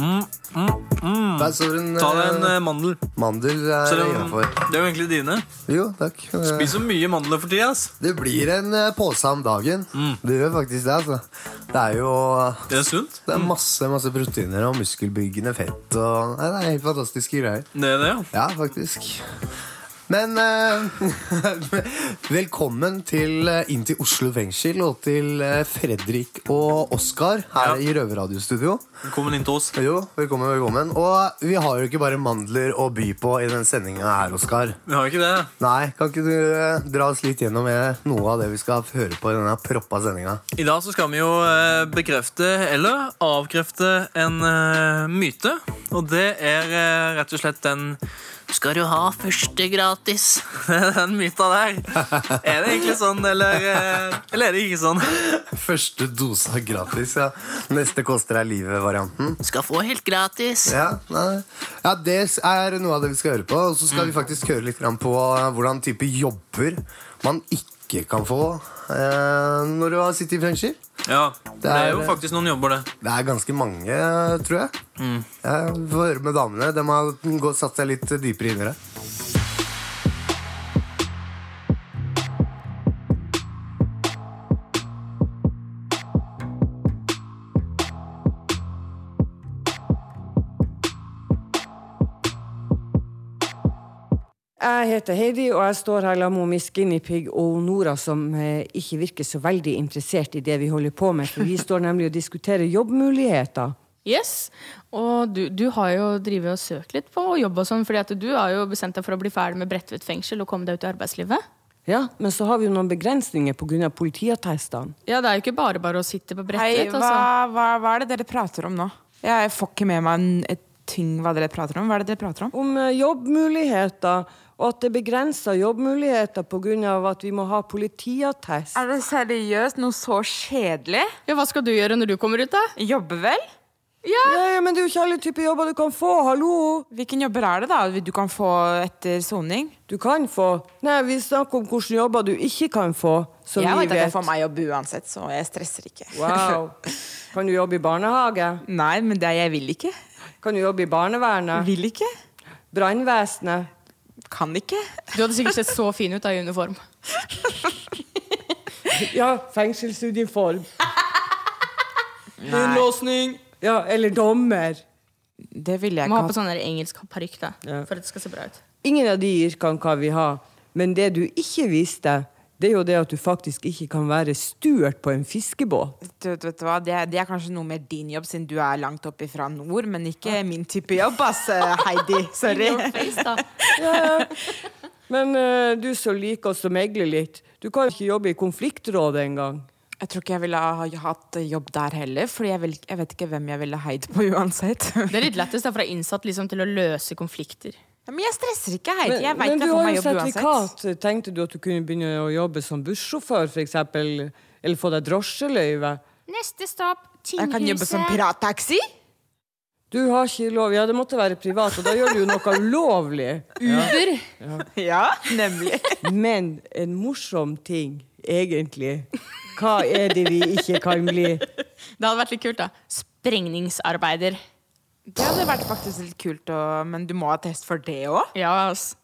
Der står en, Ta deg en eh, eh, mandel. mandel er Selv om innenfor. det er jo egentlig dine. Jo, takk. Spis så mye mandler for tida. ass. Det blir en eh, pose om dagen. Mm. Det gjør faktisk det. altså. Det er jo Det er sunt. det er masse masse proteiner og muskelbyggende fett. Og, nei, det er helt fantastiske greier. Det er det, ja. Ja, faktisk. Men eh, velkommen til eh, inn til Oslo fengsel og til eh, Fredrik og Oskar her Ja. i Røverradiostudio. Velkommen inn til oss. Jo, velkommen, velkommen. Og vi har jo ikke bare mandler å by på i den sendinga her, Oskar. Vi har ikke det. Nei, kan ikke du eh, dra oss litt gjennom noe av det vi skal høre på i denne proppa sendinga? I dag så skal vi jo bekrefte eller avkrefte en myte. Og det er rett og slett den skal du ha første gratis? Den myta der. Er det egentlig sånn, eller, eh, eller er det ikke sånn? Første dose gratis, ja. Neste koster deg livet-varianten. Skal få helt gratis. Ja, ja, det er noe av det vi skal høre på. Og så skal vi faktisk høre litt på eh, hvordan type jobber man ikke kan få eh, når du har sittet i fengsel. Ja, det er jo er- faktisk noen jobber, det. Det er ganske mange, tror jeg. Mm. Jeg får høre med damene. De har satt seg litt dypere inn i det. Jeg heter Heidi, og jeg står her sammen med Skinny Pig og Nora, som eh, ikke virker så veldig interessert i det vi holder på med. For vi står nemlig og diskuterer jobbmuligheter. Yes, og du, du har jo drivet og søkt litt på jobb og sånn, fordi at du har jo bestemt deg for å bli ferdig med Bredtvet fengsel og komme deg ut i arbeidslivet. Ja, Men så har vi jo noen begrensninger pga. politiattestene. Ja, det er jo ikke bare bare å sitte på Hei, Bredtvet. hva, Altså. hva, hva er det dere prater om nå? Jeg får ikke med meg en- et ting hva dere prater om. Hva er det dere prater om? Om eh, jobbmuligheter, og at det begrenser jobbmuligheter pga. at vi må ha politiattest. Er det seriøst noe så kjedelig? Ja, hva skal du gjøre når du kommer ut, da? Jobbe vel? Ja, ja, Men det er jo ikke alle typer jobber du kan få. Hallo! Hvilken jobber er det da du kan få etter soning? Du kan få Nei, vi snakker om hvilke jobber du ikke kan få. Som Jeg vi vet at jeg vet. får meg jobb uansett, så jeg stresser ikke. Wow. Kan du jobbe i barnehage? Nei, men det jeg vil ikke. Kan du jobbe i barnevernet? Vil ikke. Brannvesenet? Kan ikke. Du hadde sikkert sett så fin ut da i uniform. Ja, fengselsuniform. Innlåsning! Ja, eller dommer. det ville jeg Må ikke ha på sånn der engelsk parykk da, Ja. for at det skal se bra ut. Ingen av de yrkene kan vi ha. Men det du ikke visste, det er jo det at du faktisk ikke kan være stuert på en fiskebåt. Du, vet du hva? Det, er, det er kanskje noe mer din jobb, siden du er langt oppe fra nord, men ikke min type jobb, ass, Heidi. Sorry. Face, ja. Men uh, du som liker oss å megle litt, du kan ikke jobbe i konfliktrådet engang. Jeg tror ikke jeg ville ha hatt jobb der heller, for jeg, jeg vet ikke hvem jeg ville heid på uansett. Det er litt lettest da, for ha innsatt liksom, til å løse konflikter. Ja, Men jeg stresser ikke, Heidi. Men, Jeg vet men jeg du har jo sertifikat. Tenkte du at du kunne begynne å jobbe som bussjåfør, f.eks.? Eller få deg drosjeløyve? Neste stopp, Jeg kan jobbe som pirattaxi. Du har ikke lov. Ja, det måtte være privat, og da gjør du jo noe ulovlig. Uber. Ja, nemlig. Men en morsom ting, egentlig. Hva er det vi ikke kan bli? Det hadde vært litt kult, da. Sprengningsarbeider. Det hadde vært faktisk litt kult, å- men du må ha test for det òg? Ja, ass.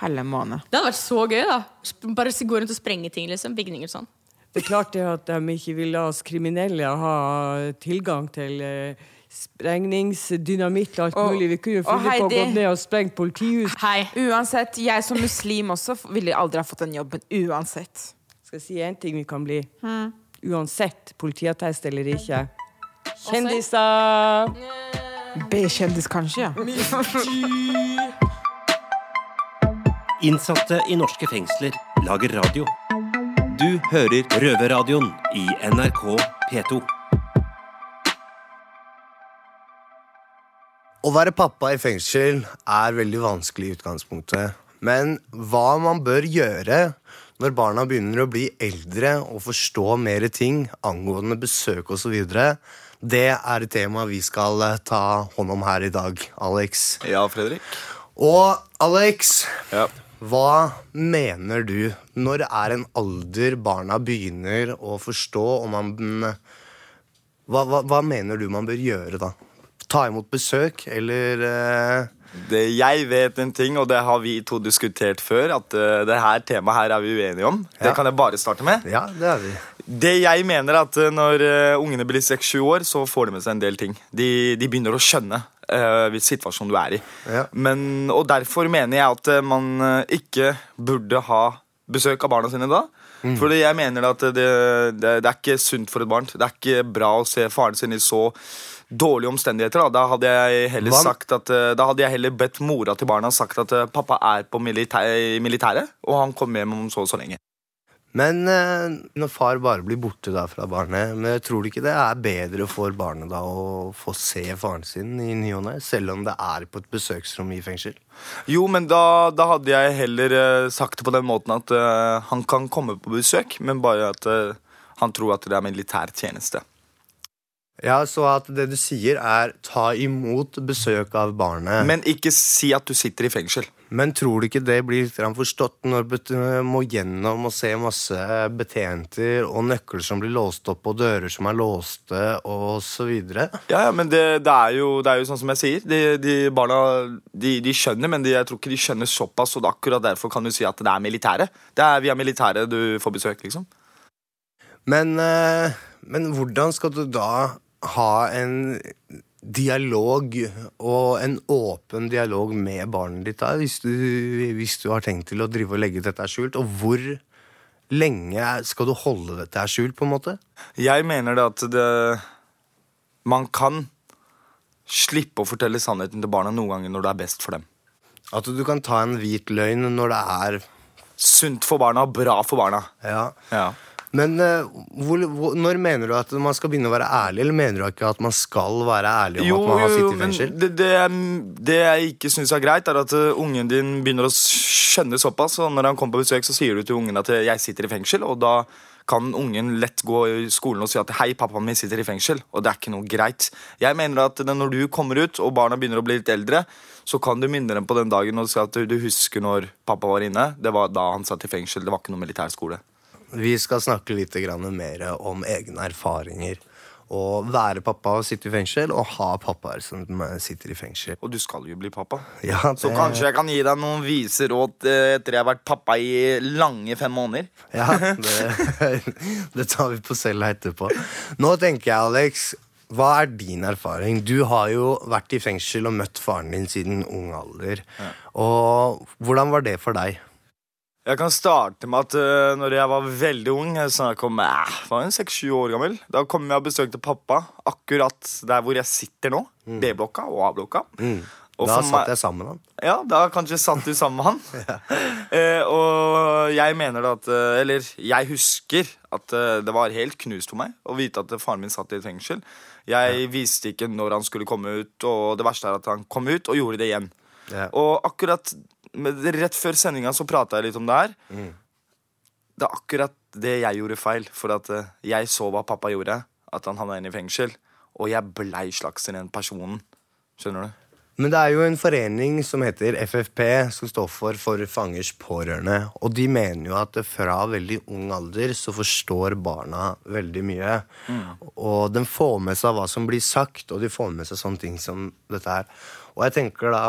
Helle måned. Det hadde vært så gøy, da. Sp- Bare gå rundt og sprenge ting, liksom. Bygninger og sånn. Det er klart det at de ikke vil la oss kriminelle ha tilgang til eh, sprengningsdynamitt og alt Og- mulig. Vi kunne jo og funnet på å Heidi. gå ned og sprenge politihus. Hei. Uansett, jeg som muslim også f- ville aldri ha fått den jobben. Uansett. Skal jeg si én ting vi kan bli? Uansett politiattest eller ikke. Kjendiser! B-kjendis, kanskje, ja. Innsatte i norske fengsler lager radio. Du hører Røverradioen i NRK P2. Å være pappa i fengsel er veldig vanskelig i utgangspunktet. Men hva man bør gjøre når barna begynner å bli eldre og forstå mer ting angående besøk osv., det er et tema vi skal eh, ta hånd om her i dag, Alex. Ja, Fredrik. Og Alex, Ja. hva mener du når er en alder barna begynner å forstå, og man hva, hva, hva mener du man bør gjøre da? ta imot besøk, eller uh... Det, jeg vet en ting, og det har vi to diskutert før, at uh, det her temaet her er vi uenige om. Ja. Det kan jeg bare starte med. Ja, det er vi. Det jeg mener er at uh, Når uh, ungene blir 6-7 år, så får de med seg en del ting. De, de begynner å skjønne uh, hvilken situasjon du er i. Ja. Men, og Derfor mener jeg at man ikke burde ha besøk av barna sine da. Fordi jeg mener at det, det, det er ikke sunt for et barn. Det er ikke bra å se faren sin i så dårlige omstendigheter. Da, da hadde jeg heller sagt at Da hadde jeg heller bedt mora til barna sagt at pappa er på militæ militæret, og han kommer hjem om så og så lenge. Men eh, når far bare blir borte da fra barnet, men tror du ikke det er bedre for barnet da å få se faren sin i ny og ne, selv om det er på et besøksrom i fengsel? Jo, men da, da hadde jeg heller eh, sagt det på den måten at eh, han kan komme på besøk, men bare at eh, han tror at det er militær tjeneste. Ja, så at det du sier er ta imot besøk av barnet. Men, ikke si at du sitter i fengsel. Men tror du ikke det blir litt forstått når du må gjennom og se masse betjenter og nøkler som blir låst opp og dører som er låste og så videre? Ja, ja, men det, det, er jo, det er jo sånn som jeg sier. De, de barna de, de skjønner, men de, jeg tror ikke de skjønner såpass. Og akkurat derfor kan du si at det er militære. Det er via militæret du får besøk, liksom. Men, eh, men hvordan skal du da ha en dialog og en åpen dialog med barnet ditt da, hvis du, hvis du har tenkt til å drive og legge dette skjult? Og hvor lenge skal du holde dette skjult, på en måte? Jeg mener det at det Man kan slippe å fortelle sannheten til barna noen ganger når det er best for dem. At du kan ta en hvit løgn når det er Sunt for barna, og bra for barna. Ja. Ja. Men eh, hvor, hvor, når mener du at man skal begynne å være ærlig, eller mener du ikke at man skal være ærlig om Jo, at man har sittet i fengsel? det, det, det jeg ikke syns er greit, er at uh, ungen din begynner å skjønne såpass. Og når han kommer på besøk, så sier du til ungen at uh, 'jeg sitter i fengsel', og da kan ungen lett gå i skolen og si at 'hei, pappaen min sitter i fengsel', og det er ikke noe greit. Jeg mener at når du kommer ut, og barna begynner å bli litt eldre, så kan du minne dem på den dagen og si at du, du husker når pappa var inne. Det var da han satt i fengsel, det var ikke noe militærskole. Vi skal snakke litt grann mer om egne erfaringer. Å være pappa og sitte i fengsel, og ha pappaer som sitter i fengsel. Og du skal jo bli pappa. Ja, Så kanskje jeg kan gi deg noen vise råd eh, etter jeg har vært pappa i lange fem måneder. Ja, det, det tar vi på cella etterpå. Nå tenker jeg, Alex, hva er din erfaring? Du har jo vært i fengsel og møtt faren din siden ung alder. Og hvordan var det for deg? Jeg kan starte med at uh, når jeg var veldig ung, jeg kom, om eh, var en 6-7 år gammel, da kom jeg og besøkte pappa akkurat der hvor jeg sitter nå. B-blokka og A-blokka. Og Mm. Da for satt jeg sammen med han. Ja, da kanskje satt du sammen med han. Eh, og jeg mener da at eh, Eller jeg husker at eh, det var helt knust for meg å vite at faren min satt i et fengsel. Jeg visste ikke når han skulle komme ut, og det verste er at han kom ut og gjorde det igjen. Ja. Og akkurat rett før sendinga så prata jeg litt om det her. Mm. Det er akkurat det jeg gjorde feil, for at eh, jeg så hva pappa gjorde. At han havna inn i fengsel. Og jeg blei slags den personen. Skjønner du? Men det er jo en forening som heter FFP, som står for For fangers pårørende. Og de mener jo at fra veldig ung alder så forstår barna veldig mye. Og de får med seg hva som blir sagt, og de får med seg sånne ting som dette her. Og jeg tenker da,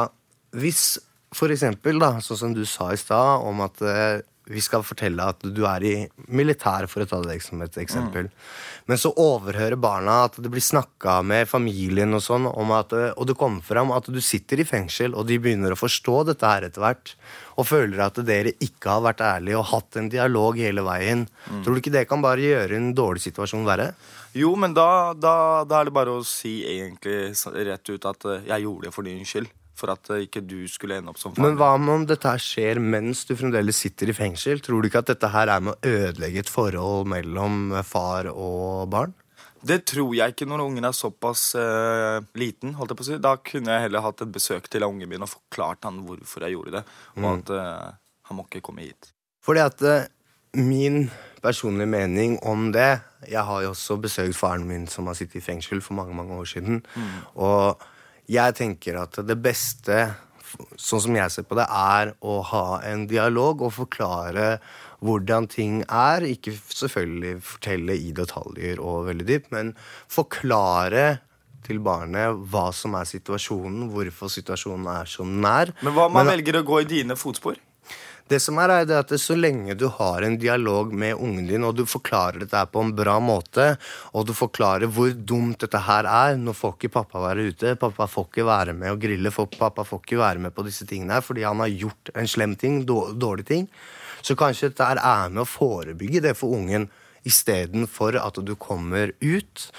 hvis for eksempel, da, sånn som du sa i stad, om at eh, vi skal fortelle at du er i militæret, for å ta det som et eksempel. Men så overhører barna at det blir snakka med familien, og sånn, om at, eh, og det kommer fram at du sitter i fengsel, og de begynner å forstå dette her etter hvert, og føler at dere ikke har vært ærlige og hatt en dialog hele veien. Tror du ikke det kan bare gjøre en dårlig situasjon verre? Jo, men da, da, da er det bare å si egentlig rett ut at eh, jeg gjorde det for din skyld. For at eh, ikke du skulle ende opp som Men hva om dette her skjer mens du fremdeles sitter i fengsel? Tror du ikke at dette her er med å ødelegge et forhold mellom far og barn? Det tror jeg ikke når ungen er såpass uh, liten. holdt jeg på å si. Da kunne jeg heller hatt et besøk til ungen min og forklart han hvorfor jeg gjorde det. Og at uh, han må ikke komme hit. Fordi at uh, min personlige mening om det Jeg har jo også besøkt faren min som har sittet i fengsel for mange mange år siden. Og jeg tenker at det beste, sånn som jeg ser på det, er å ha en dialog og forklare hvordan ting er. Ikke selvfølgelig fortelle i detaljer og veldig dypt, men forklare til barnet hva som er situasjonen, hvorfor situasjonen er som den er. Men hva om man Men- velger å gå i dine fotspor? Det som er, er at så lenge du har en dialog med ungen din, og du forklarer dette på en bra måte, og du forklarer hvor dumt dette her er Nå får ikke pappa være ute, pappa får ikke være med og grille, pappa får ikke være med på disse tingene her fordi han har gjort en slem ting, då- dårlig ting. Så kanskje dette er med å forebygge det for ungen istedenfor at du kommer ut.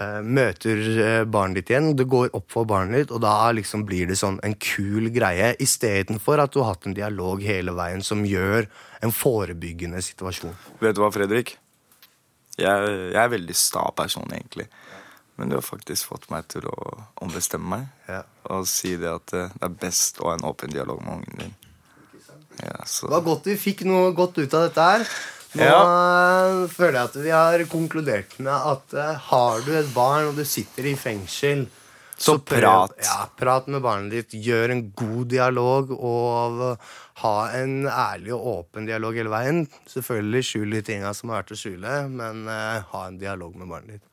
Eh, Møter eh, barnet ditt igjen, det går opp for barnet ditt, og da liksom blir det sånn en kul greie. Istedenfor at du har hatt en dialog hele veien som gjør en forebyggende situasjon. Vet du hva, Fredrik? Jeg, jeg er veldig sta person, egentlig. Men du har faktisk fått meg til å ombestemme meg Ja. og si det at eh, det er best å ha en åpen dialog med ungen din. Ja, så. Det var godt vi fikk noe godt ut av dette her. Nå Ja. eh, føler jeg at vi har konkludert med at uh, har du et barn og du sitter i fengsel Så prat. Ja, prat med barnet ditt. Gjør en god dialog og ha en ærlig og åpen dialog hele veien. Selvfølgelig skjul de tinga som har vært å skjule, men uh, ha en dialog med barnet ditt.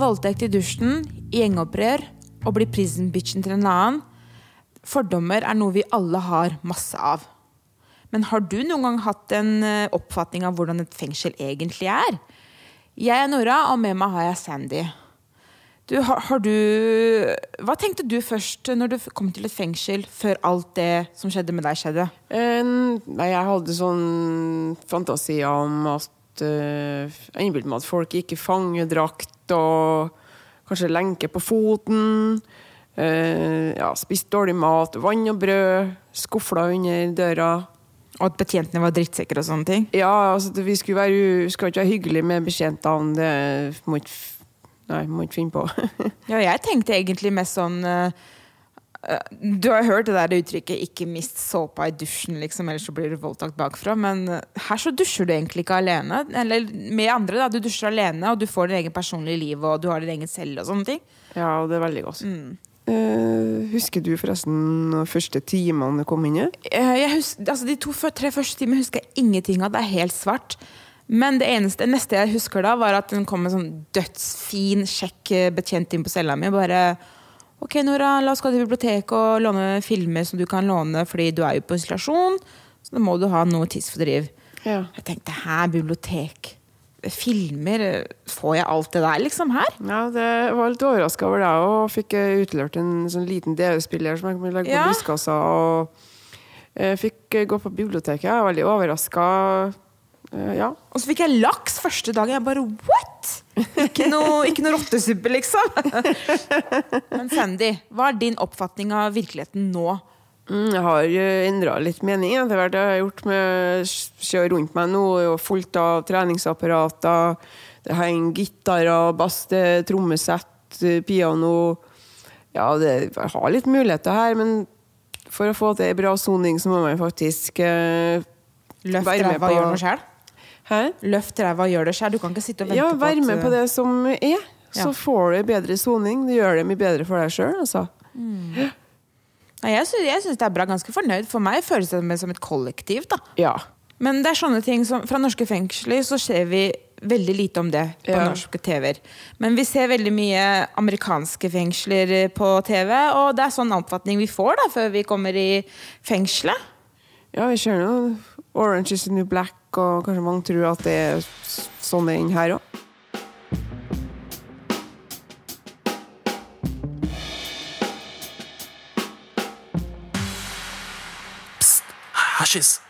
Voldtekt i dusjen, gjengopprør og bli prison bitchen til en annen. Fordommer er noe vi alle har masse av. Men har du noen gang hatt en eh, oppfatning av hvordan et fengsel egentlig er? Jeg er Nora, og med meg har jeg Sandy. Du, har, har du Hva tenkte du først når du kom til et fengsel, før alt det som skjedde med deg, skjedde? Uh, Nei, jeg hadde sånn fantasi om at eh, Jeg innbilte meg at folk gikk i fangedrakt og kanskje lenke på foten. eh, ja, spiste dårlig mat, vann og brød, skufla under døra. Og at betjentene var drittsekker og sånne ting? Ja, altså, vi skulle, være, skulle ikke være hyggelige med betjentene. Det må ikke Nei, må ikke finne på. Ja, jeg tenkte egentlig mest sånn eh, Du har hørt det der uttrykket 'ikke mist såpa i dusjen', liksom, ellers så blir du voldtatt bakfra. Men eh, her så dusjer du egentlig ikke alene. Eller med andre, da. Du dusjer alene, og du får din egen personlige liv, og du har din egen selv og sånne ting. Ja, det er veldig godt. Eh, husker du forresten de første timene du kom inn i? Uh, Jeg altså, de to, tre første timene husker jeg ingenting av. Det er helt svart. Men det eneste, det neste jeg husker da, var at hun kom med en sånn dødsfin, kjekk eh, betjent inn på cella mi. Bare Ok, Nora, la oss gå til biblioteket og låne filmer som du kan låne, fordi du er jo på isolasjon. Så da må du ha noe tidsfordriv. Ja. Jeg tenkte her, bibliotek? Filmer? eh, Får jeg alt det der liksom her? Ja, det var litt overraska over det og fikk utlørt utlevert en sånn liten DV-spiller som jeg kunne legge på Ja. brystkassa. Og jeg fikk eh, gå på biblioteket. Jeg var veldig overraska. Ja. Og så fikk jeg laks første dagen. Jeg bare what?! Ikke noe, ikke noe rottesuppe, liksom. Men Sandy, hva er din oppfatning av virkeligheten nå? Mm, jeg har endra litt mening etter hvert. Det har jeg gjort med kjøre rundt meg nå. er fullt av treningsapparater. Det henger gitarer, bass, trommesett, eh, piano. Ja, det, jeg har litt muligheter her, men for å få til ei bra soning, så må man faktisk eh, Løft ræva og gjøre noe sjøl? Hæ? Løft ræva gjør det sjøl. Du kan ikke sitte og vente Ja, på være med på det som er. Så Ja. får du ei bedre soning. Det gjør det mye bedre for deg sjøl, altså. Mm. jeg syns, jeg syns det er bra. Ganske fornøyd. For meg føles det som et kollektiv. da Ja. Men det er sånne ting som Fra norske fengsler så ser vi veldig lite om det på Ja. norske TV-er. Men vi ser veldig mye amerikanske fengsler eh, på TV, og det er sånn oppfatning vi får da før vi kommer i fengselet. Ja, vi ser nå Orange is the new black, og kanskje mange tror at det er sånn det er inn her òg. Hasjis.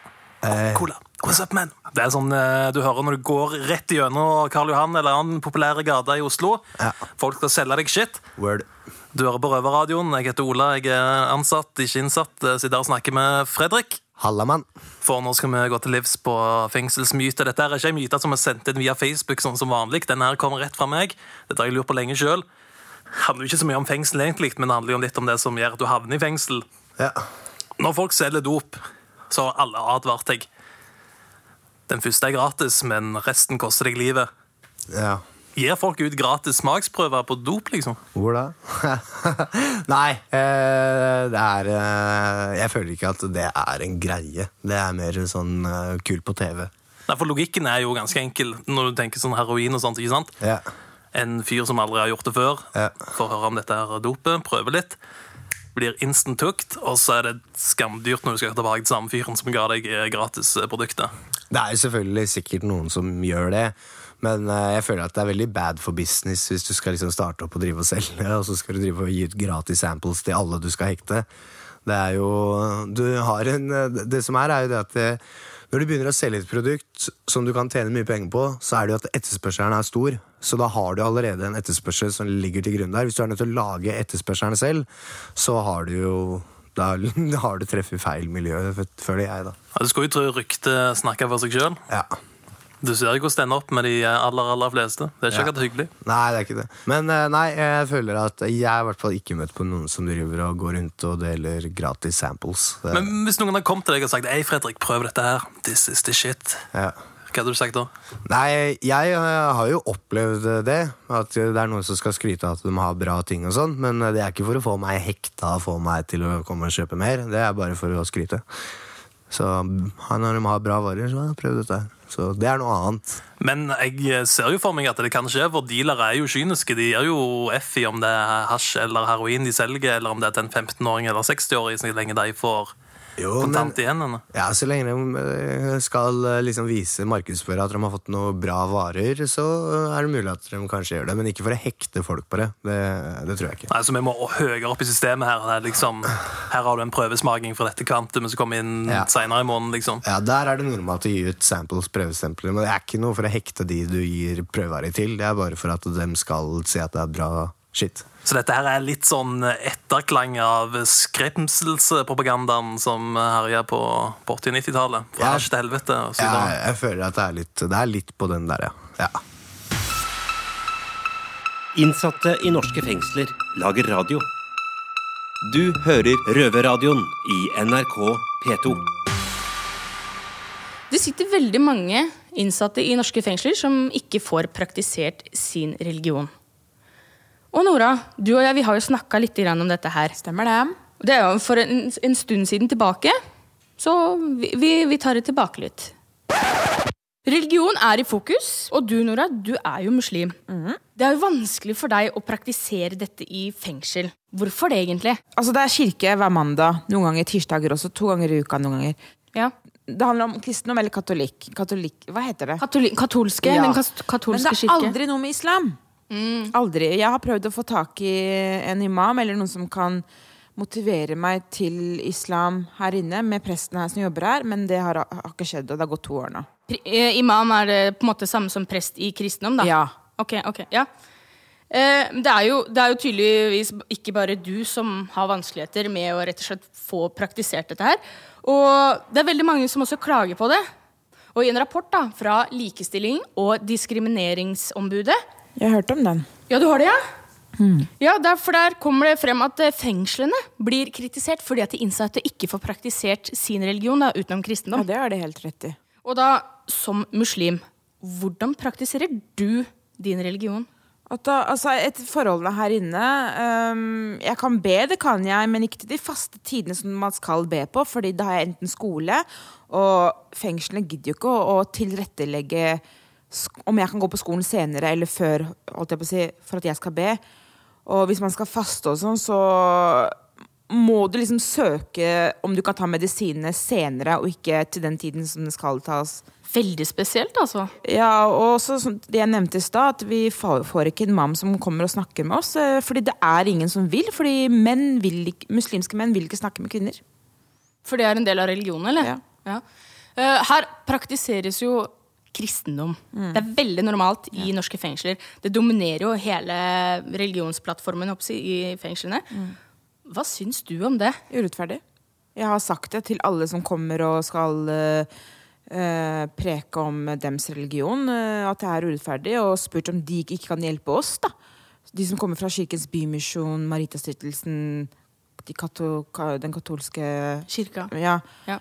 Cola. What's up, man? Det er sånn eh, du hører når du går rett gjennom Karl Johan eller annen populære gate i Oslo. Ja. Folk skal selge deg shit. Word. Du hører på Røverradioen. Jeg heter Ola. Jeg er ansatt, ikke innsatt. Jeg Sitter her og snakker med Fredrik. Hallamann. For nå skal vi gå til livs på fengselsmyte. Dette er ikke en myte som er sendt inn via Facebook, sånn som vanlig. Den her kommer rett fra meg. Dette har jeg lurt på lenge sjøl. handler jo ikke så mye om fengsel, egentlig, men det handler jo litt om det som gjør at du havner i fengsel. Ja. Når folk selger dop, så har alle advart deg. Den første er gratis, men resten koster deg livet. ja. Gir folk ut gratis smaksprøver på dop, liksom? Hvor da? Nei, eh, det er eh, Jeg føler ikke at det er en greie. Det er mer sånn eh, kult på TV. Nei, for Logikken er jo ganske enkel når du tenker sånn heroin og sånt. ikke sant? Ja. En fyr som aldri har gjort det før, Ja. får høre om dette her dopet, prøver litt. Blir instant hooked, og så er det skamdyrt når du skal tilbake til samme fyren som ga deg gratis produktet. Det er jo selvfølgelig sikkert noen som gjør det, men eh, jeg føler at det er veldig bad for business hvis du skal liksom starte opp og drive og selge, og så skal du drive og gi ut gratis samples til alle du skal hekte. Det er jo Du har en Det som er, er jo det at det, når du begynner å selge et produkt som du kan tjene mye penger på, så er det jo at etterspørselen er stor. Så da har du allerede en etterspørsel som ligger til grunn der. Hvis du er nødt til å lage etterspørselen selv, så har du jo da har du treffet feil miljø, føler jeg, da. Ja, Du skulle jo tro ryktet snakker for seg sjøl. Ja. Du ser jo hvordan det ender opp med de aller aller fleste. Det er ikke Ja. akkurat hyggelig. Nei, det er ikke det. Men eh, nei, jeg føler at jeg er i hvert fall ikke møtt på noen som driver og går rundt og deler gratis samples. Men hvis noen har kommet til deg og sagt 'Ei, Fredrik, prøv dette her. This is the shit. ja. Hva hadde du sagt da? Nei, jeg eh, har jo opplevd det. At det er noen som skal skryte av at de har bra ting og sånn, men det er ikke for å få meg hekta og få meg til å komme og kjøpe mer. Det er bare for å skryte. Så når de har bra varer, så prøv dette. Så det er noe annet. Men jeg ser jo for meg at det kan skje, for dealere er jo kyniske. De gir jo F i om det er hasj eller heroin de selger, eller om det er til en 15-åring eller 60-åring, så lenge de får Jo, men, igjen. henne. ja, så lenge de eh, skal eh, liksom vise markedsføre at de har fått noen bra varer, så er det mulig at de kanskje gjør det. Men ikke for å hekte folk på det. Det, det tror jeg ikke. Nei, så Vi må høyere opp i systemet her. Det er liksom, her har du en prøvesmaking fra dette kvantumet som kommer inn Ja. senere i måneden. liksom. Ja, Der er det normalt å gi ut samples, prøvestempler, men det er ikke noe for å hekte de du gir prøvevarer til. Det er bare for at de skal se at det er bra shit. Så dette her er litt sånn etterklang av skremselspropagandaen som herja på, på 80- og 90-tallet. Fra Ja. til helvete. Og så Jeg, jeg føler at det er litt, det er litt på den der, ja. ja. Innsatte i norske fengsler lager radio. Du hører Røverradioen i NRK P2. Det sitter veldig mange innsatte i norske fengsler som ikke får praktisert sin religion. Og Nora, du og jeg vi har jo snakka litt om dette her. Stemmer det? Det er jo for en, en stund siden tilbake, så vi, vi, vi tar det tilbake litt. Religion er i fokus, og du Nora, du er jo muslim. Det er jo vanskelig for deg å praktisere dette i fengsel. Hvorfor det, egentlig? Altså, det er kirke hver mandag, noen ganger tirsdager også, to ganger i uka noen ganger. Ja. Det handler om kristendom eller katolikk. Katolikk, hva heter det? Katoli katolske, Ja. den kas- Men det er kirke. aldri noe med islam. Aldri. Jeg har prøvd å få tak i en imam eller noen som kan motivere meg til islam her inne, med presten her som jobber her, men det har, har ikke skjedd, og det har gått to år nå. Eh, Imam er det på en måte samme som prest i kristendom, da? Ja. Ok, ok, ja. Eh, det, er jo, det er jo tydeligvis ikke bare du som har vanskeligheter med å rett og slett få praktisert dette her. Og det er veldig mange som også klager på det. Og i en rapport da, fra Likestilling og diskrimineringsombudet Jeg har hørt om den. Ja, du har det, ja? Ja, der, for der kommer det frem at eh, fengslene blir kritisert fordi at de innsatte ikke får praktisert sin religion da, utenom Ja, det har de helt rett i. Og da, som muslim, hvordan praktiserer du din religion? At da, altså, et forholdene her inne um, Jeg kan be, det kan jeg, men ikke til de faste tidene som man skal be på, fordi da har jeg enten skole, og fengslene gidder jo ikke å, å tilrettelegge om jeg kan gå på skolen senere eller før, si, for at jeg skal be. Og hvis man skal faste og sånn, så må du liksom søke om du kan ta medisinene senere, og ikke til den tiden som det skal tas. Veldig spesielt, altså. Ja, og så, det jeg nevnte i stad, at vi får ikke en mam som kommer og snakker med oss. eh, Fordi det er ingen som vil. Fordi menn vil, ikke- muslimske menn vil ikke snakke med kvinner. For det er en del av religionen, eller? Ja. ja. her praktiseres jo kristendom. Det er veldig normalt i norske fengsler. Det dominerer jo hele religionsplattformen oppsi, i fengslene. Hva syns du om det? Urettferdig. Jeg har sagt det til alle som kommer og skal uh, preke om dems religion, uh, at det er urettferdig, og spurt om de ikke kan hjelpe oss. da. De som kommer fra Kirkens Bymisjon, Maritastiftelsen, de kato, den katolske Kirka. Ja. Ja.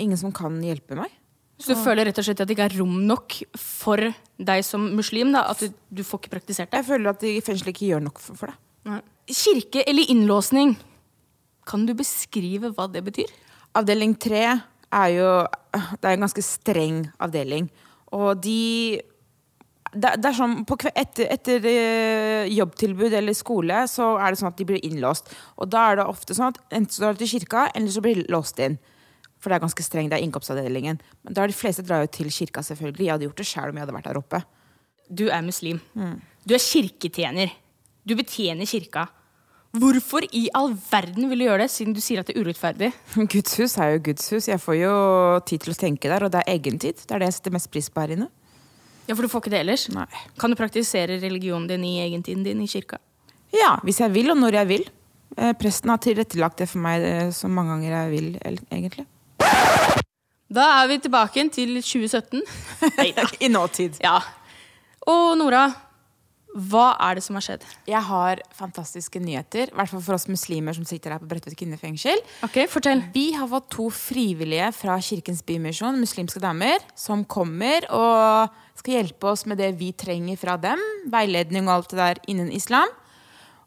Ingen som kan hjelpe meg. Så du føler rett og slett at det ikke er rom nok for deg som muslim? da, At du, du får ikke praktisert det? Jeg føler at de i fengselet ikke gjør nok for, for det. Nei. Kirke eller innlåsning. Kan du beskrive hva det betyr? Avdeling tre er jo Det er en ganske streng avdeling. Og de det, det er sånn, på, Etter, etter eh, jobbtilbud eller skole så er det sånn at de blir innlåst. Og da er det ofte sånn at enten så drar du til kirka, eller så blir de låst inn. For det er ganske strengt. Det er innkomstavdelingen. Men da de fleste drar jo til kirka, selvfølgelig. Jeg hadde gjort det sjøl om jeg hadde vært der oppe. Du er muslim. Du er kirketjener. Du betjener kirka. Hvorfor i all verden vil du gjøre det, siden du sier at det er urettferdig? Guds hus er jo Guds hus. Jeg får jo tid til å tenke der, og det er egentid. Det er det jeg setter mest pris på her inne. Ja, For du får ikke det ellers? Nei. Kan du praktisere religionen din i egentiden din i kirka? Ja, hvis jeg vil, og når jeg vil. Eh, Presten har tilrettelagt det for meg eh, så mange ganger jeg vil, egentlig. Da er vi tilbake til 2017. I nåtid. Ja. Og Nora, hva er det som har skjedd? Jeg har fantastiske nyheter, i hvert fall for oss muslimer som sitter her på Bredtvet kvinnefengsel. Ok, Fortell. Vi har fått to frivillige fra Kirkens Bymisjon, muslimske damer, som kommer og skal hjelpe oss med det vi trenger fra dem. Veiledning og alt det der innen islam.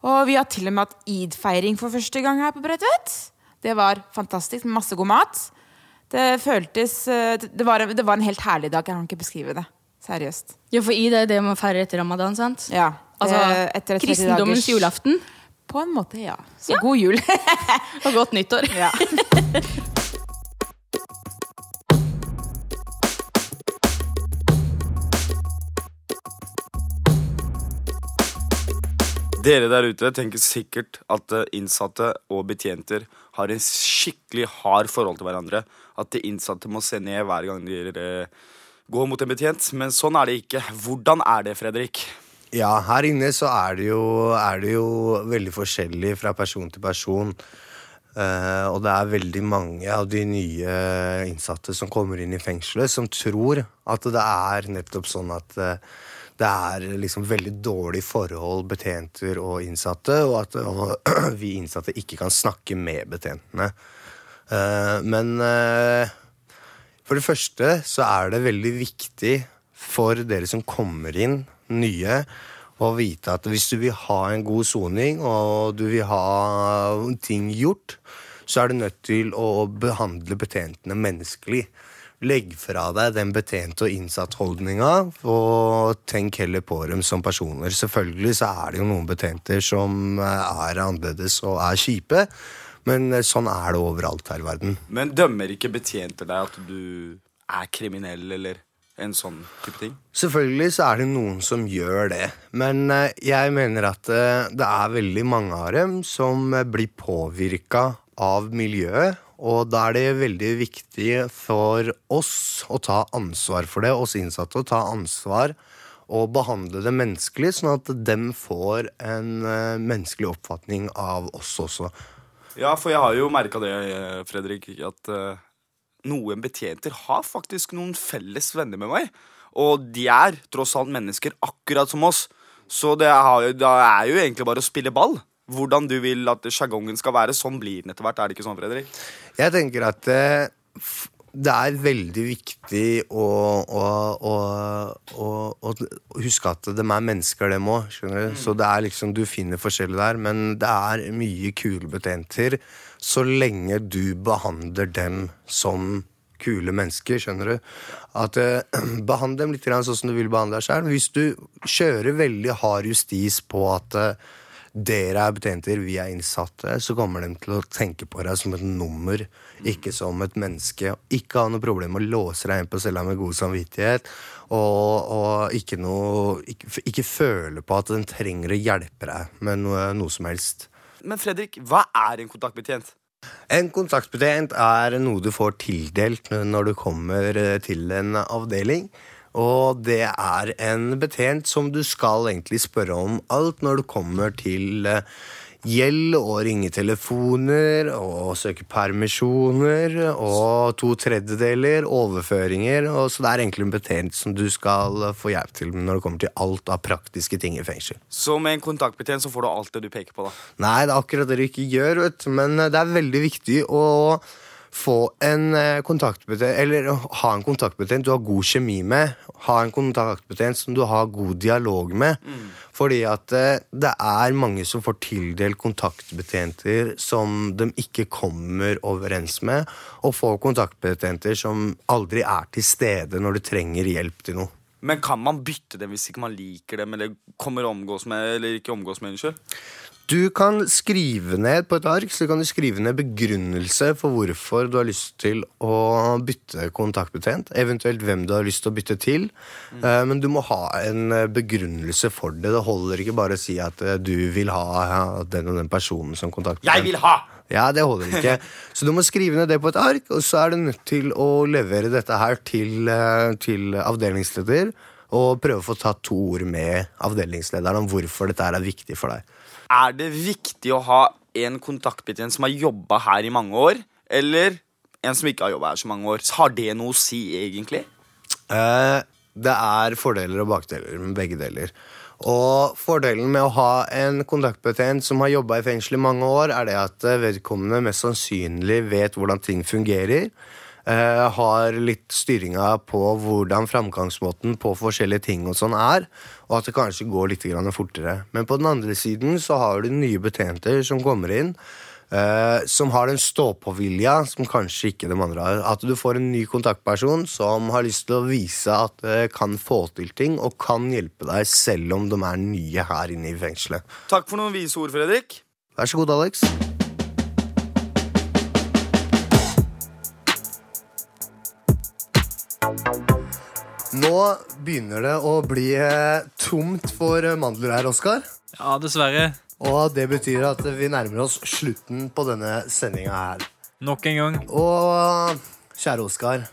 Og vi har til og med hatt id-feiring for første gang her på Bredtvet. Det var fantastisk, masse god mat. Det føltes eh, Det var, det var en helt herlig dag. Jeg kan ikke beskrive det. Seriøst. Ja, for i det er det man feirer etter ramadan, sant? Ja, Altså, det- etter kristendommens dagers- julaften På en måte, ja. Så Ja. god jul. og godt nyttår. ja. Dere der ute tenker sikkert at eh, innsatte og betjenter har en skikkelig hard forhold til hverandre. At de innsatte må se ned hver gang de eh, går mot en betjent. Men sånn er det ikke. Hvordan er det, Fredrik? Ja, her inne så er det jo, er det jo veldig forskjellig fra person til person. Uh, og det er veldig mange av de nye innsatte som kommer inn i fengselet, som tror at det er nettopp sånn at eh, det er liksom veldig dårlig forhold betjenter og innsatte, og at og vi innsatte ikke kan snakke med betjentene. Uh, men uh, for det første så er det veldig viktig for dere som kommer inn, nye, å vite at hvis du vil ha en god soning, og du vil ha ting gjort, så er du nødt til å behandle betjentene menneskelig. Legg fra deg den betjente- og innsattholdninga, og tenk heller på dem som personer. Selvfølgelig så er det jo noen betjenter som eh, er annerledes og er kjipe, men eh, sånn er det overalt her i verden. Men dømmer ikke betjenter deg at du er kriminell, eller en sånn type ting? Selvfølgelig så er det noen som gjør det, men eh, jeg mener at det er veldig mange av dem som blir påvirka av miljøet, og da er det veldig viktig for oss å ta ansvar for det, oss innsatte å ta ansvar og behandle det menneskelig, sånn at dem får en eh, menneskelig oppfatning av oss også. Ja, for jeg har jo merka det, Fredrik, at eh, noen betjenter har faktisk noen felles venner med meg. Og de er tross alt mennesker akkurat som oss. Så det er jo egentlig bare å spille ball. Hvordan du vil at sjargongen skal være. Sånn blir den etter hvert. Er det ikke sånn, Fredrik? Jeg tenker at eh, det er veldig viktig å, å, å, å, huske at de er mennesker, dem òg. Så det er liksom, du finner forskjellig der, men det er mye kule betjenter så lenge du behandler dem som kule mennesker, skjønner du. At eh, Behandle dem litt sånn som du vil behandle deg selv. Hvis du kjører veldig hard justis på at eh, dere er betjenter, vi er innsatte, så kommer de til å tenke på deg som et nummer, ikke som et menneske. Ikke ha noe problem med å låse deg inn på cella med god samvittighet, og, og ikke, noe, ikke, ikke føle på at den trenger å hjelpe deg med noe, noe som helst. Men Fredrik, hva er en kontaktbetjent? En kontaktbetjent er noe du får tildelt når du kommer eh, til en avdeling. Og det er en betjent som du skal egentlig spørre om alt når du kommer til eh, gjeld og ringetelefoner og søke permisjoner og to tredjedeler, overføringer. Og så det er egentlig en betjent som du skal få hjelp til når det kommer til alt av praktiske ting i fengsel. Så med en kontaktbetjent så får du alt det du peker på, da. Nei, det er akkurat det du ikke gjør, vet du. Men eh, det er veldig viktig å få en eh, kontaktbetjent Eller ha en kontaktbetjent du har god kjemi med. Ha en kontaktbetjent som du har god dialog med. Fordi at eh, det er mange som får tildelt kontaktbetjenter som de ikke kommer overens med, og får kontaktbetjenter som aldri er til stede når du trenger hjelp til noe. Men kan man bytte dem hvis ikke man liker dem eller kommer omgås med, eller ikke omgås med? Unnskyld? Du kan skrive ned på et ark så kan du skrive ned begrunnelse for hvorfor du har lyst til å bytte kontaktbetjent. Eventuelt hvem du har lyst til å bytte til. Mm. Men du må ha en eh, begrunnelse for det. Det holder ikke bare å si at eh, du vil ha den og den personen som kontaktbetjent. Jeg vil ha! Ja, det holder ikke. Så du må skrive ned det på et ark, og så er du nødt til å levere dette her til, eh, til avdelingsleder. Og prøve å få tatt to ord med avdelingslederen om hvorfor dette er viktig for deg. Er det viktig å ha en kontaktbetjent som har jobba her i mange år, eller en som ikke har jobba her så mange år? Har det noe å si, egentlig? Eh, det er fordeler og bakdeler med begge deler. Og fordelen med å ha en kontaktbetjent som har jobba i fengsel i mange år, er det at vedkommende mest sannsynlig vet hvordan ting fungerer. Eh, har litt styringa på hvordan framgangsmåten på forskjellige ting og sånn er, og at det kanskje går litt grann fortere. Men på den andre siden så har du nye betjenter som kommer inn, Uh, som har den stå-på-vilja som kanskje ikke de andre har. At du får en ny kontaktperson som har lyst til å vise at det kan få til ting, og kan hjelpe deg selv om de er nye her inne i fengselet. Takk for noen vise ord, Fredrik. Vær så god, Alex. Nå begynner det å bli eh, tomt for eh, mandler her, Oskar. Ja, dessverre. Og det betyr at vi nærmer oss slutten på denne sendinga her. Nok en gang. Og kjære Oskar,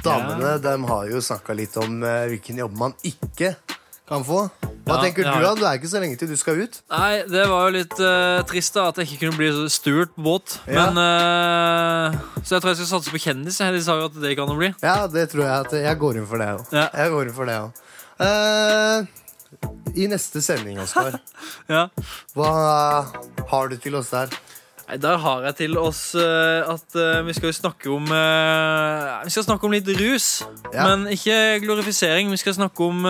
damene de har jo snakka litt om eh, hvilken jobb man ikke kan få. Hva Ja, tenker du, da? Du er ikke så lenge til du skal ut. Nei, det var jo litt uh, trist da at jeg ikke kunne bli sturt på båt. Ja. Men uh, Så jeg tror jeg skal satse på kjendis. De sa jo at det kan bli. Ja, det tror jeg at jeg går inn for det òg. Ja. Jeg går inn for det òg. I neste sending, Oskar, Ja. hva har du til oss der? Der har jeg til oss eh, at eh, vi skal snakke om eh, Vi skal snakke om litt rus. Ja. Men ikke glorifisering. Vi skal snakke om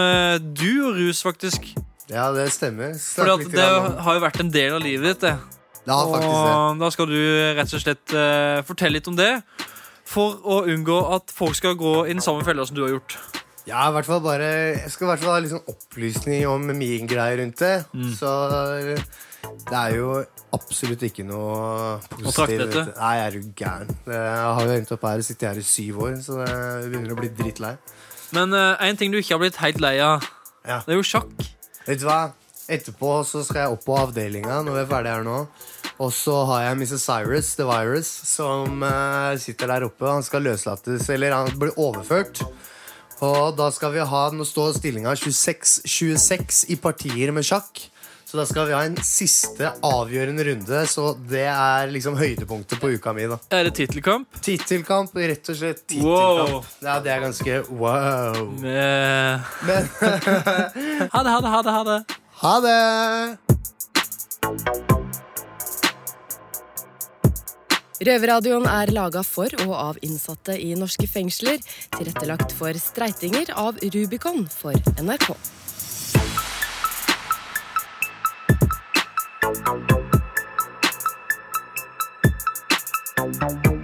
du og rus, faktisk. Ja, det stemmer. For det har jo vært en del av livet ditt. det Det har faktisk det. Og da skal du rett og slett fortelle litt om det. For å unngå at folk skal gå i den samme fella som du har gjort. Ja, i hvert fall bare Jeg skal i hvert fall ha litt sånn opplysning om min greie rundt det. Mm. Så det er jo absolutt ikke noe trakte positivt. etter? Nei, jeg er jo gæren. Jeg har jo endt opp her og sittet her i syv år, så det begynner å bli drittlei. Men én ting du ikke har blitt helt lei av, Ja. det er jo sjakk. Vet du hva? Etterpå så skal jeg opp på avdelinga når vi er ferdig her nå. Og så har jeg Mrs. Cyrus, The Virus, som uh, sitter der oppe. Han skal løslates, eller han blir overført. Og da skal vi ha Nå står stillinga 26-26 i partier med sjakk. Så da skal vi ha en siste avgjørende runde. Så det er liksom høydepunktet på uka mi. da Er det tittelkamp? Tittelkamp, rett og slett. Tittelkamp. Wow. Ja, det er ganske wow. Med... Men Ha det, ha det, ha det. ha det ha det! Røverradioen er laga for og av innsatte i norske fengsler. Tilrettelagt for streitinger av Rubicon for NRK. Thank